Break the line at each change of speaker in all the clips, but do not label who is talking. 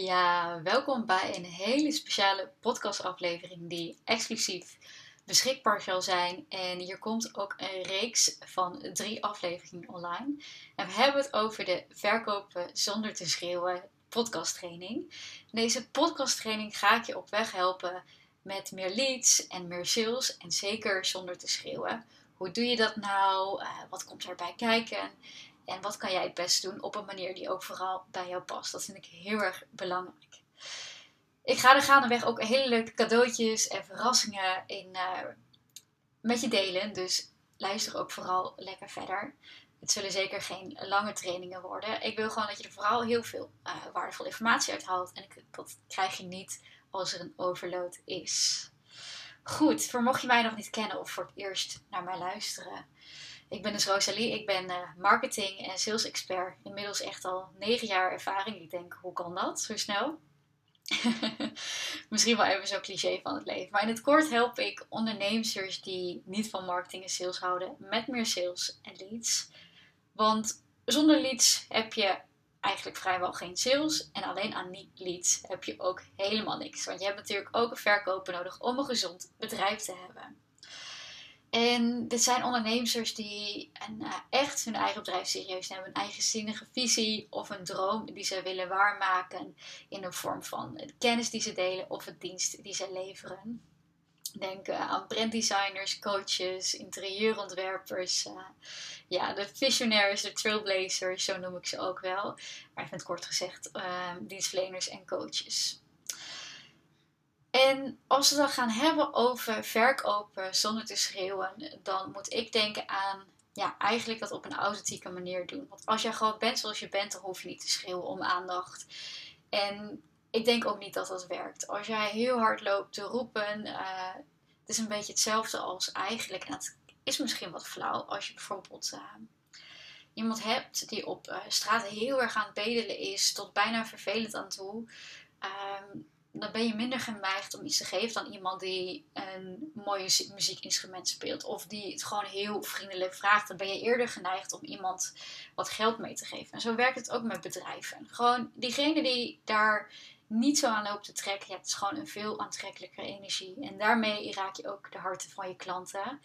Ja, welkom bij een hele speciale podcastaflevering die exclusief beschikbaar zal zijn. En hier komt ook een reeks van drie afleveringen online. En we hebben het over de verkopen zonder te schreeuwen podcasttraining. Deze podcasttraining ga ik je op weg helpen met meer leads en meer sales en zeker zonder te schreeuwen. Hoe doe je dat nou? Uh, wat komt erbij kijken? En wat kan jij het best doen op een manier die ook vooral bij jou past? Dat vind ik heel erg belangrijk. Ik ga er gaandeweg ook hele leuke cadeautjes en verrassingen in, uh, met je delen. Dus luister ook vooral lekker verder. Het zullen zeker geen lange trainingen worden. Ik wil gewoon dat je er vooral heel veel uh, waardevolle informatie uit haalt. En dat krijg je niet als er een overload is. Goed, voor mocht je mij nog niet kennen of voor het eerst naar mij luisteren. Ik ben dus Rosalie, ik ben uh, marketing en sales expert. Inmiddels echt al negen jaar ervaring. Ik denk, hoe kan dat zo snel? Misschien wel even zo'n cliché van het leven. Maar in het kort help ik ondernemers die niet van marketing en sales houden met meer sales en leads. Want zonder leads heb je eigenlijk vrijwel geen sales. En alleen aan leads heb je ook helemaal niks. Want je hebt natuurlijk ook een verkoper nodig om een gezond bedrijf te hebben. En dit zijn ondernemers die uh, echt hun eigen bedrijf serieus nemen. Een eigenzinnige visie of een droom die ze willen waarmaken. In de vorm van kennis die ze delen of het dienst die ze leveren. Denk uh, aan branddesigners, coaches, interieurontwerpers. Uh, ja, de visionaires, de trailblazers, zo noem ik ze ook wel. Maar even kort gezegd, dienstverleners en coaches. En als we dan gaan hebben over verkopen zonder te schreeuwen, dan moet ik denken aan ja, eigenlijk dat op een authentieke manier doen. Want als jij gewoon bent zoals je bent, dan hoef je niet te schreeuwen om aandacht. En ik denk ook niet dat dat werkt. Als jij heel hard loopt te roepen, uh, het is een beetje hetzelfde als eigenlijk. En dat is misschien wat flauw als je bijvoorbeeld uh, iemand hebt die op uh, straat heel erg aan het bedelen is, tot bijna vervelend aan toe. Um, dan ben je minder geneigd om iets te geven dan iemand die een mooi muziekinstrument speelt. Of die het gewoon heel vriendelijk vraagt. Dan ben je eerder geneigd om iemand wat geld mee te geven. En zo werkt het ook met bedrijven. Gewoon diegene die daar niet zo aan loopt te trekken. Het is gewoon een veel aantrekkelijke energie. En daarmee raak je ook de harten van je klanten.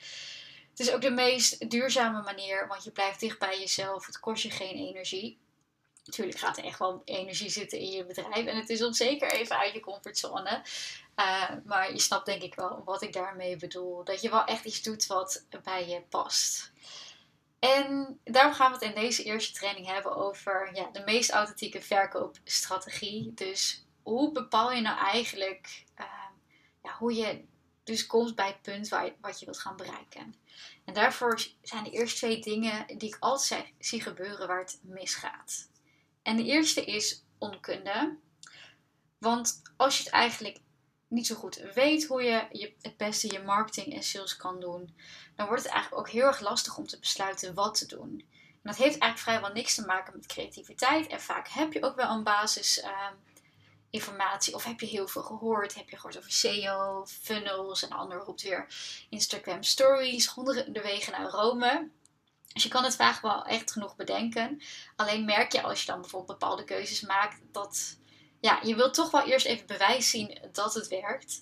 Het is ook de meest duurzame manier, want je blijft dicht bij jezelf. Het kost je geen energie. Natuurlijk gaat er echt wel energie zitten in je bedrijf. En het is om zeker even uit je comfortzone. Uh, maar je snapt denk ik wel wat ik daarmee bedoel. Dat je wel echt iets doet wat bij je past. En daarom gaan we het in deze eerste training hebben over ja, de meest authentieke verkoopstrategie. Dus hoe bepaal je nou eigenlijk uh, ja, hoe je dus komt bij het punt waar wat je wilt gaan bereiken. En daarvoor zijn de eerste twee dingen die ik altijd zie gebeuren waar het misgaat. En de eerste is onkunde. Want als je het eigenlijk niet zo goed weet hoe je, je het beste je marketing en sales kan doen, dan wordt het eigenlijk ook heel erg lastig om te besluiten wat te doen. En dat heeft eigenlijk vrijwel niks te maken met creativiteit. En vaak heb je ook wel een basis ehm, informatie. Of heb je heel veel gehoord? Heb je gehoord over SEO, funnels en de ander roept weer Instagram stories, honderden wegen naar Rome. Dus je kan het vaak wel echt genoeg bedenken. Alleen merk je als je dan bijvoorbeeld bepaalde keuzes maakt dat ja, je wilt toch wel eerst even bewijs zien dat het werkt.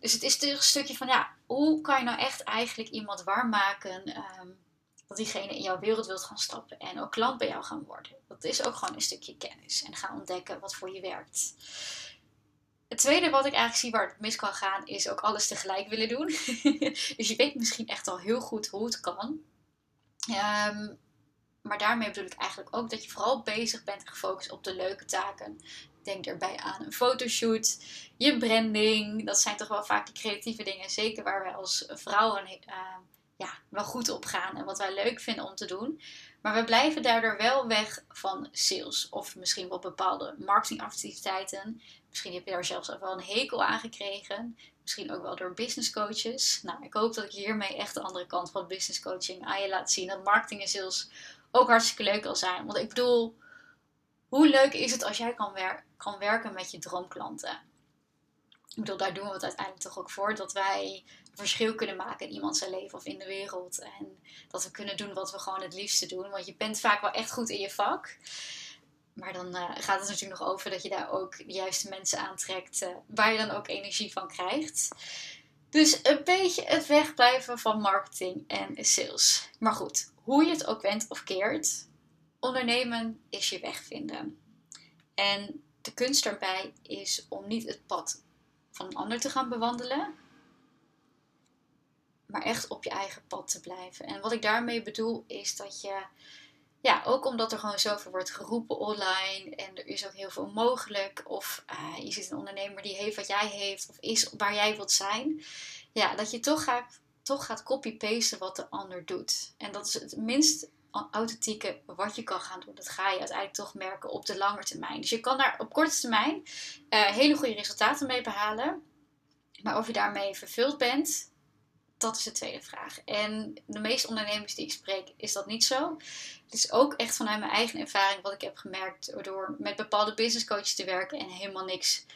Dus het is dus een stukje van ja, hoe kan je nou echt eigenlijk iemand warm maken um, dat diegene in jouw wereld wilt gaan stappen en ook klant bij jou gaan worden. Dat is ook gewoon een stukje kennis en gaan ontdekken wat voor je werkt. Het tweede wat ik eigenlijk zie waar het mis kan gaan, is ook alles tegelijk willen doen. dus je weet misschien echt al heel goed hoe het kan. Um, maar daarmee bedoel ik eigenlijk ook dat je vooral bezig bent gefocust op de leuke taken. Denk erbij aan een fotoshoot, je branding. Dat zijn toch wel vaak die creatieve dingen. Zeker waar wij als vrouwen uh, ja, wel goed op gaan en wat wij leuk vinden om te doen. Maar we blijven daardoor wel weg van sales of misschien wel bepaalde marketingactiviteiten. Misschien heb je daar zelfs ook wel een hekel aan gekregen. Misschien ook wel door business coaches. Nou, ik hoop dat ik hiermee echt de andere kant van business coaching aan je laat zien. Dat marketing en sales ook hartstikke leuk kan zijn. Want ik bedoel, hoe leuk is het als jij kan, kan werken met je droomklanten? Ik bedoel, daar doen we het uiteindelijk toch ook voor. Dat wij verschil kunnen maken in iemands leven of in de wereld. En dat we kunnen doen wat we gewoon het liefste doen. Want je bent vaak wel echt goed in je vak. Maar dan uh, gaat het natuurlijk nog over dat je daar ook de juiste mensen aantrekt, uh, waar je dan ook energie van krijgt. Dus een beetje het wegblijven van marketing en sales. Maar goed, hoe je het ook went of keert, ondernemen is je weg vinden. En de kunst daarbij is om niet het pad van een ander te gaan bewandelen, maar echt op je eigen pad te blijven. En wat ik daarmee bedoel is dat je, ja, ook omdat er gewoon zoveel wordt geroepen online en er is ook heel veel mogelijk, of uh, je ziet een ondernemer die heeft wat jij heeft, of is waar jij wilt zijn, ja, dat je toch gaat, toch gaat copy-pasten wat de ander doet. En dat is het minst authentieke wat je kan gaan doen. Dat ga je uiteindelijk toch merken op de lange termijn. Dus je kan daar op korte termijn uh, hele goede resultaten mee behalen. Maar of je daarmee vervuld bent, dat is de tweede vraag. En de meeste ondernemers die ik spreek, is dat niet zo. Het is ook echt vanuit mijn eigen ervaring wat ik heb gemerkt door met bepaalde business coaches te werken en helemaal niks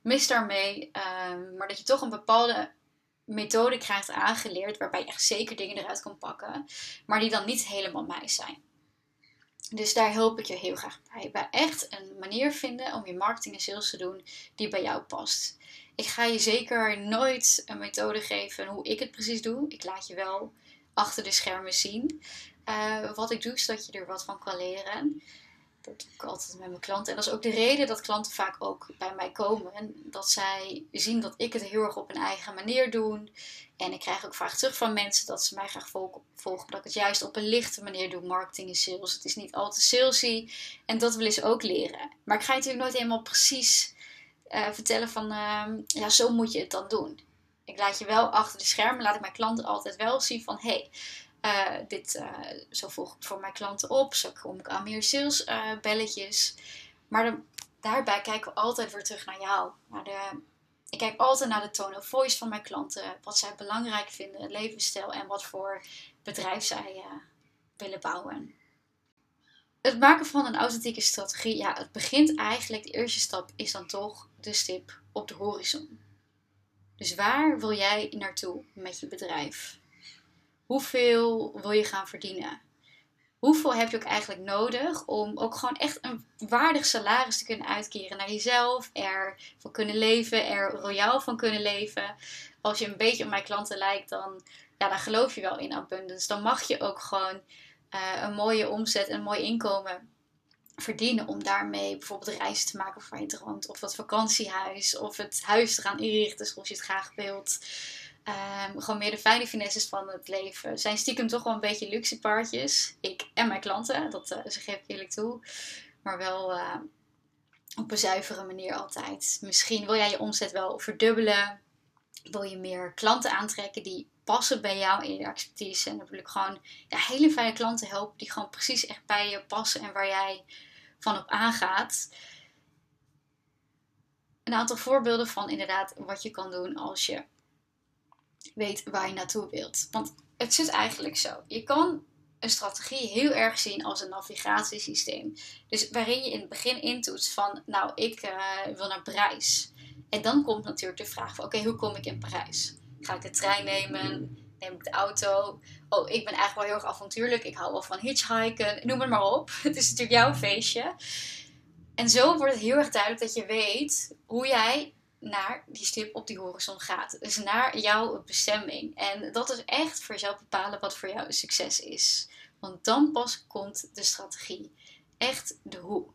mis daarmee. Um, maar dat je toch een bepaalde methode krijgt aangeleerd waarbij je echt zeker dingen eruit kan pakken, maar die dan niet helemaal mij zijn. Dus daar help ik je heel graag bij. Bij echt een manier vinden om je marketing en sales te doen die bij jou past. Ik ga je zeker nooit een methode geven hoe ik het precies doe. Ik laat je wel achter de schermen zien uh, wat ik doe, zodat je er wat van kan leren. Dat doe ik altijd met mijn klanten. En dat is ook de reden dat klanten vaak ook bij mij komen. En dat zij zien dat ik het heel erg op een eigen manier doe. En ik krijg ook vaak terug van mensen dat ze mij graag volgen. volgen dat ik het juist op een lichte manier doe. Marketing en sales. Het is niet al te salesy. En dat willen ze ook leren. Maar ik ga je natuurlijk nooit helemaal precies uh, vertellen van... Uh, ja, zo moet je het dan doen. Ik laat je wel achter de schermen. Laat ik mijn klanten altijd wel zien van... Hey, uh, dit, uh, zo volg ik voor mijn klanten op. Zo kom ik aan meer sales uh, belletjes. Maar daarbij kijken we altijd weer terug naar jou. De, ik kijk altijd naar de tone of voice van mijn klanten. Wat zij belangrijk vinden, levensstijl en wat voor bedrijf zij willen bouwen. Het maken van een authentieke strategie, ja, het begint eigenlijk, de eerste stap is dan toch de stip op de horizon. Dus waar wil jij naartoe met je bedrijf? Hoeveel wil je gaan verdienen? Hoeveel heb je ook eigenlijk nodig om ook gewoon echt een waardig salaris te kunnen uitkeren naar jezelf, er van kunnen leven, er royaal van kunnen leven? Als je een beetje op mijn klanten lijkt, dan, ja, dan geloof je wel in abundance. Dan mag je ook gewoon uh, een mooie omzet, een mooi inkomen verdienen om daarmee bijvoorbeeld reizen te maken voor je droomt. Of dat vakantiehuis, of het huis te gaan inrichten zoals je het graag wilt. Um, gewoon meer de fijne finesses van het leven. Zijn stiekem toch wel een beetje luxe paardjes. Ik en mijn klanten, dat uh, zeg ik eerlijk toe. Maar wel uh, op een zuivere manier altijd. Misschien wil jij je omzet wel verdubbelen. Wil je meer klanten aantrekken die passen bij jou in je expertise. En dan wil ik gewoon ja, hele fijne klanten helpen die gewoon precies echt bij je passen en waar jij van op aangaat. Een aantal voorbeelden van inderdaad wat je kan doen als je weet waar je naartoe wilt. Want het zit eigenlijk zo. Je kan een strategie heel erg zien als een navigatiesysteem. Dus waarin je in het begin intoetst van, nou, ik uh, wil naar Parijs. En dan komt natuurlijk de vraag van, oké, hoe kom ik in Parijs? Ga ik de trein nemen? Neem ik de auto? Oh, ik ben eigenlijk wel heel erg avontuurlijk. Ik hou wel van hitchhiken. Noem het maar op. Het is natuurlijk jouw feestje. En zo wordt het heel erg duidelijk dat je weet hoe jij naar die stip op die horizon gaat. Dus naar jouw bestemming. En dat is echt voor jezelf bepalen wat voor jou succes is. Want dan pas komt de strategie. Echt de hoe.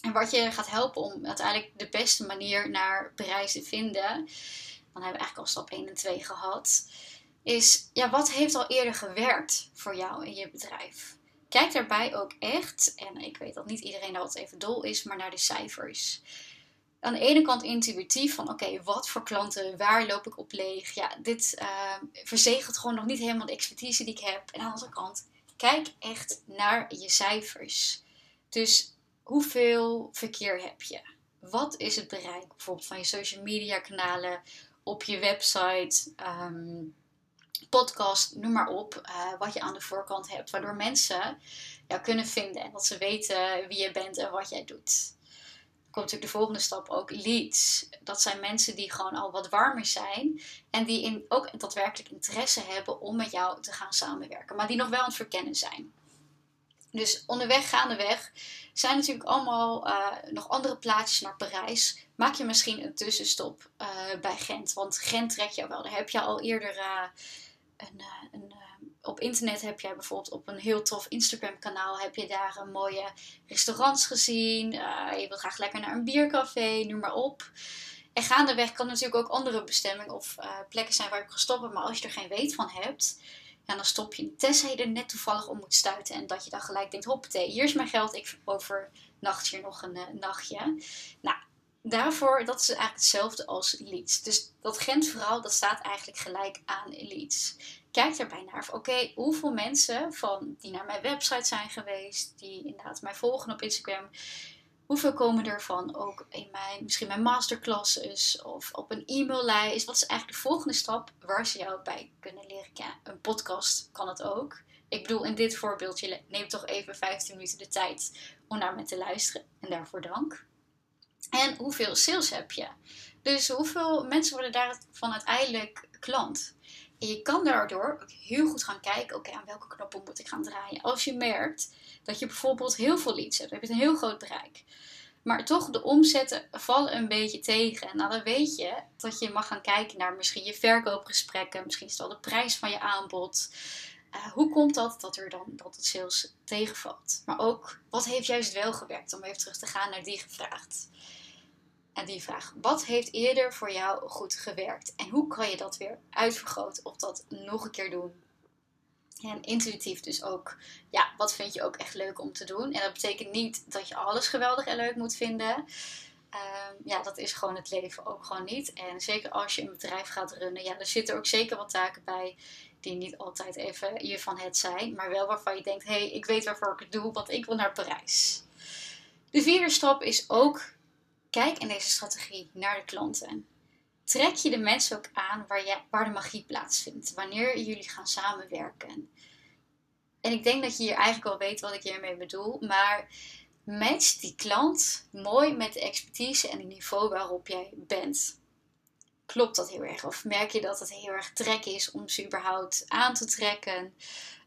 En wat je gaat helpen om uiteindelijk de beste manier naar Parijs te vinden. Dan hebben we eigenlijk al stap 1 en 2 gehad. Is ja, wat heeft al eerder gewerkt voor jou in je bedrijf? Kijk daarbij ook echt, en ik weet dat niet iedereen daar even dol is, maar naar de cijfers aan de ene kant intuïtief van oké, wat voor klanten, waar loop ik op leeg? Ja, dit uh, verzegelt gewoon nog niet helemaal de expertise die ik heb. En aan de andere kant, kijk echt naar je cijfers. Dus hoeveel verkeer heb je? Wat is het bereik bijvoorbeeld van je social media kanalen, op je website, um, podcast, noem maar op, uh, wat je aan de voorkant hebt, waardoor mensen jou kunnen vinden en dat ze weten wie je bent en wat jij doet komt natuurlijk de volgende stap ook leads. Dat zijn mensen die gewoon al wat warmer zijn en die in, ook daadwerkelijk interesse hebben om met jou te gaan samenwerken, maar die nog wel aan het verkennen zijn. Dus onderweg, gaandeweg, zijn natuurlijk allemaal uh, nog andere plaatjes naar Parijs. Maak je misschien een tussenstop uh, bij Gent. Want Gent trek je wel. Daar heb je al eerder uh, een, een op internet heb jij bijvoorbeeld op een heel tof Instagram kanaal heb je daar een mooie restaurants gezien. je wilt graag lekker naar een biercafé, noem maar op. En gaandeweg kan natuurlijk ook andere bestemmingen of plekken zijn waar je kan stoppen. Maar als je er geen weet van hebt, ja, dan stop je. Tenzij je er net toevallig om moet stuiten. En dat je dan gelijk denkt, hoppatee, hier is mijn geld. Ik overnacht hier nog een uh, nachtje. Nou, daarvoor, dat is eigenlijk hetzelfde als Leeds. Dus dat Gent-verhaal, dat staat eigenlijk gelijk aan Leeds. Kijk daarbij naar, oké, hoeveel mensen van, die naar mijn website zijn geweest, die inderdaad mij volgen op Instagram, Hoeveel komen ervan ook in mijn, misschien mijn masterclasses of op een e-maillijst? Wat is eigenlijk de volgende stap waar ze jou bij kunnen leren kennen? Een podcast kan het ook. Ik bedoel, in dit voorbeeldje neem toch even 15 minuten de tijd om naar me te luisteren. En daarvoor dank. En hoeveel sales heb je? Dus hoeveel mensen worden daarvan uiteindelijk klant? En je kan daardoor ook heel goed gaan kijken, oké, aan welke knoppen moet ik gaan draaien. Als je merkt dat je bijvoorbeeld heel veel leads hebt, heb je een heel groot bereik. Maar toch de omzetten vallen een beetje tegen. Nou, dan weet je dat je mag gaan kijken naar misschien je verkoopgesprekken. Misschien is het wel de prijs van je aanbod. Uh, hoe komt dat dat er dan dat het sales tegenvalt? Maar ook, wat heeft juist wel gewerkt? Om even terug te gaan naar die gevraagd. En die vraag, wat heeft eerder voor jou goed gewerkt? En hoe kan je dat weer uitvergroten of dat nog een keer doen? En intuïtief dus ook, ja, wat vind je ook echt leuk om te doen? En dat betekent niet dat je alles geweldig en leuk moet vinden. Ehm, ja, dat is gewoon het leven ook gewoon niet. En zeker als je een bedrijf gaat runnen, ja, er zitten ook zeker wat taken bij die niet altijd even je van het zijn. Maar wel waarvan je denkt, hé, hey, ik weet waarvoor ik het doe, want ik wil naar Parijs. De vierde stap is ook, kijk in deze strategie naar de klanten trek je de mensen ook aan waar, je, waar de magie plaatsvindt. Wanneer jullie gaan samenwerken. En ik denk dat je hier eigenlijk al weet wat ik hiermee bedoel. Maar match die klant mooi met de expertise en het niveau waarop jij bent. Klopt dat heel erg? Of merk je dat het heel erg trek is om ze überhaupt aan te trekken?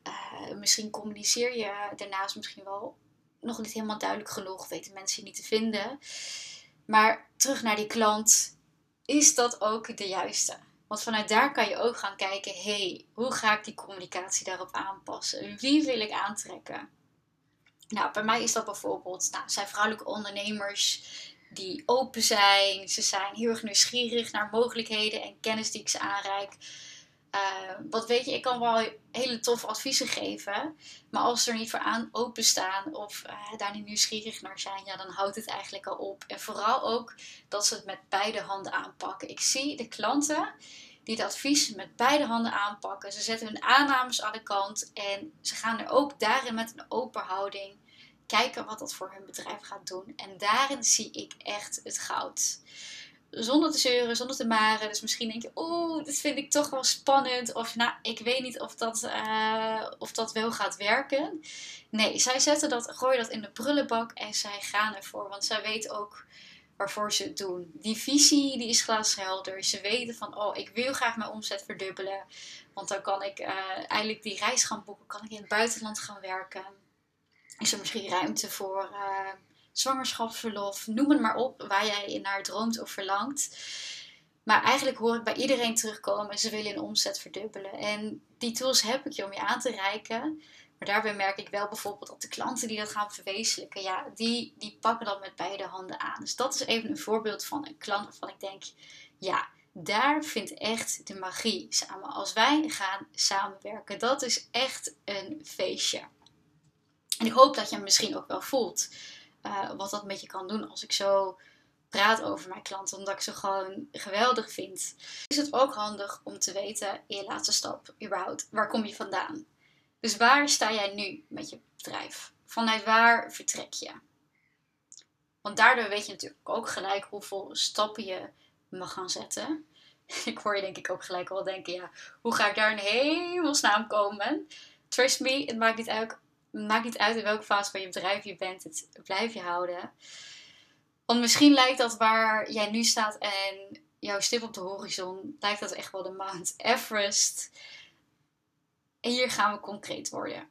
Uh, misschien communiceer je daarnaast misschien wel nog niet helemaal duidelijk genoeg. Weten mensen je niet te vinden. Maar terug naar die klant is dat ook de juiste? Want vanuit daar kan je ook gaan kijken, hé, hey, hoe ga ik die communicatie daarop aanpassen? Wie wil ik aantrekken? Nou, bij mij is dat bijvoorbeeld, nou, zijn vrouwelijke ondernemers die open zijn. Ze zijn heel erg nieuwsgierig naar mogelijkheden en kennis die ik ze aanreik. Uh, wat weet je, ik kan wel hele toffe adviezen geven. Maar als ze er niet voor aan openstaan of uh, daar niet nieuwsgierig naar zijn, ja, dan houdt het eigenlijk al op. En vooral ook dat ze het met beide handen aanpakken. Ik zie de klanten die het advies met beide handen aanpakken. Ze zetten hun aannames aan de kant en ze gaan er ook daarin met een open houding kijken wat dat voor hun bedrijf gaat doen. En daarin zie ik echt het goud zonder te zeuren, zonder te maren. Dus misschien denk je, oeh, dit vind ik toch wel spannend. Of nou, ik weet niet of dat, uh, of dat wel gaat werken. Nee, zij zetten dat, gooien dat in de prullenbak en zij gaan ervoor. Want zij weten ook waarvoor ze het doen. Die visie die is glashelder. Ze weten van, oh, ik wil graag mijn omzet verdubbelen. Want dan kan ik uh, eigenlijk die reis gaan boeken. Kan ik in het buitenland gaan werken. Is er misschien ruimte voor... Uh, zwangerschapsverlof, noem het maar op, waar jij naar droomt of verlangt. Maar eigenlijk hoor ik bij iedereen terugkomen, ze willen een omzet verdubbelen. En die tools heb ik je om je aan te reiken. Maar daarbij merk ik wel bijvoorbeeld dat de klanten die dat gaan verwezenlijken, ja, die, die pakken dat met beide handen aan. Dus dat is even een voorbeeld van een klant waarvan ik denk, ja, daar vindt echt de magie samen. Als wij gaan samenwerken, dat is echt een feestje. En ik hoop dat je hem misschien ook wel voelt. Eh, wat dat met je kan doen als ik zo praat over mijn klanten, omdat ik ze gewoon geweldig vind. Is het ook handig om te weten in je laatste stap überhaupt, waar kom je vandaan? Dus waar sta jij nu met je bedrijf? Vanuit waar vertrek je? Want daardoor weet je natuurlijk ook gelijk hoeveel stappen je mag gaan zetten. Ik hoor je denk ik ook gelijk wel denken, ja, hoe ga ik daar in hemelsnaam komen? Trust me, het maakt niet uit maakt niet uit in welke fase van je bedrijf je bent, het blijf je houden. Want misschien lijkt dat waar jij nu staat en jouw stip op de horizon, lijkt dat echt wel de Mount Everest. En hier gaan we concreet worden.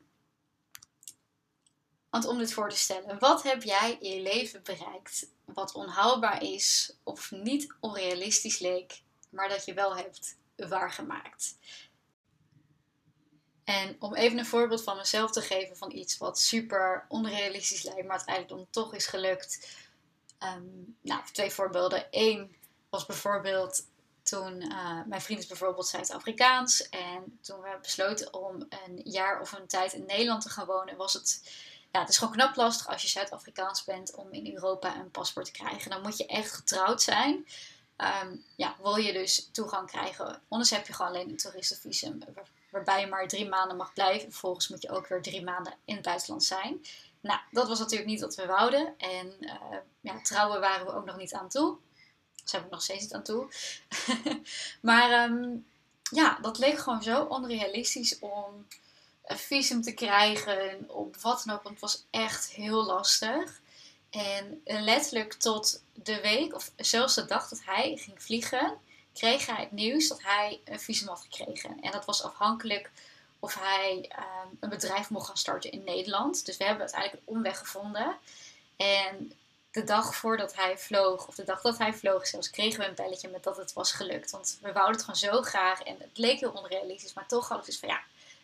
Want om dit voor te stellen, wat heb jij in je leven bereikt wat onhaalbaar is of niet onrealistisch leek, maar dat je wel hebt waargemaakt? En om even een voorbeeld van mezelf te geven van iets wat super onrealistisch lijkt, maar uiteindelijk dan toch is gelukt. Ehm, nou, twee voorbeelden. Eén was bijvoorbeeld toen, uh, mijn vriend is bijvoorbeeld Zuid-Afrikaans. En toen we besloten om een jaar of een tijd in Nederland te gaan wonen, was het, ja, het is gewoon knap lastig als je Zuid-Afrikaans bent om in Europa een paspoort te krijgen. Dan moet je echt getrouwd zijn. Ehm, ja, wil je dus toegang krijgen. Anders heb je gewoon alleen een toeristenvisum waarbij je maar drie maanden mag blijven. Vervolgens moet je ook weer drie maanden in het buitenland zijn. Nou, dat was natuurlijk niet wat we wouden. En uh, ja, trouwen waren we ook nog niet aan toe. Zijn we nog steeds niet aan toe. maar um, ja, dat leek gewoon zo onrealistisch om een visum te krijgen. Op wat dan ook, want het was echt heel lastig. En letterlijk tot de week, of zelfs de dag dat hij ging vliegen, kreeg hij het nieuws dat hij een visum had gekregen. En dat was afhankelijk of hij um, een bedrijf mocht gaan starten in Nederland. Dus we hebben uiteindelijk een omweg gevonden. En de dag voordat hij vloog, of de dag dat hij vloog zelfs, kregen we een belletje met dat het was gelukt. Want we wouden het gewoon zo graag en het leek heel onrealistisch. Maar toch hadden we dus van ja,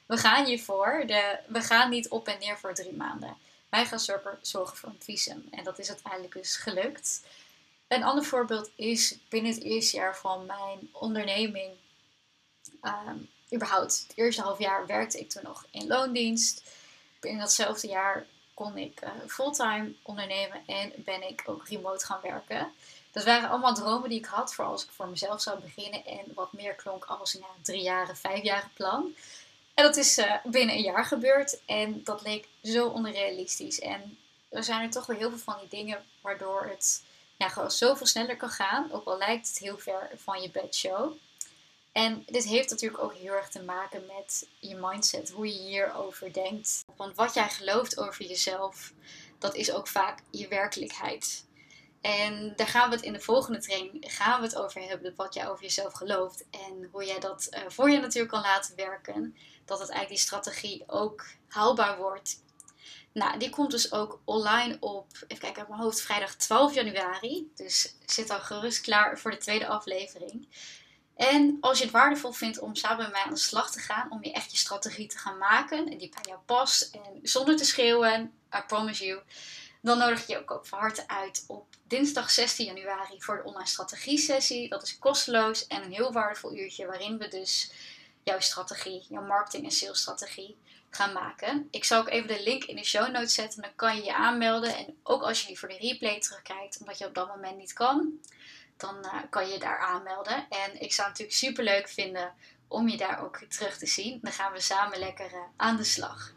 we gaan hiervoor. De, we gaan niet op en neer voor drie maanden. Wij gaan zorgen voor een visum. En dat is uiteindelijk dus gelukt. Een ander voorbeeld is binnen het eerste jaar van mijn onderneming. Um, überhaupt, het eerste half jaar werkte ik toen nog in loondienst. Binnen datzelfde jaar kon ik uh, fulltime ondernemen en ben ik ook remote gaan werken. Dat waren allemaal dromen die ik had voor als ik voor mezelf zou beginnen. En wat meer klonk als een drie jaren, vijf jaren plan. En dat is uh, binnen een jaar gebeurd. En dat leek zo onrealistisch. En er zijn er toch wel heel veel van die dingen waardoor het ja, gewoon zoveel sneller kan gaan. Ook al lijkt het heel ver van je bedshow. En dit heeft natuurlijk ook heel erg te maken met je mindset, hoe je hierover denkt. Want wat jij gelooft over jezelf, dat is ook vaak je werkelijkheid. En daar gaan we het in de volgende training gaan we het over hebben, wat jij over jezelf gelooft. En hoe jij dat uh, voor je natuurlijk kan laten werken. Dat het eigenlijk die strategie ook haalbaar wordt nou, die komt dus ook online op, even kijken uit mijn hoofd, vrijdag 12 januari. Dus zit al gerust klaar voor de tweede aflevering. En als je het waardevol vindt om samen met mij aan de slag te gaan, om je echt je strategie te gaan maken en die bij jou past en zonder te schreeuwen, I promise you, dan nodig ik je ook, ook van harte uit op dinsdag 16 januari voor de online strategie sessie. Dat is kosteloos en een heel waardevol uurtje waarin we dus jouw strategie, jouw marketing en sales strategie gaan maken. Ik zal ook even de link in de show notes zetten. Dan kan je je aanmelden. En ook als je voor de replay terugkijkt, omdat je op dat moment niet kan, dan uh, kan je daar aanmelden. En ik zou het natuurlijk super leuk vinden om je daar ook terug te zien. Dan gaan we samen lekker uh, aan de slag.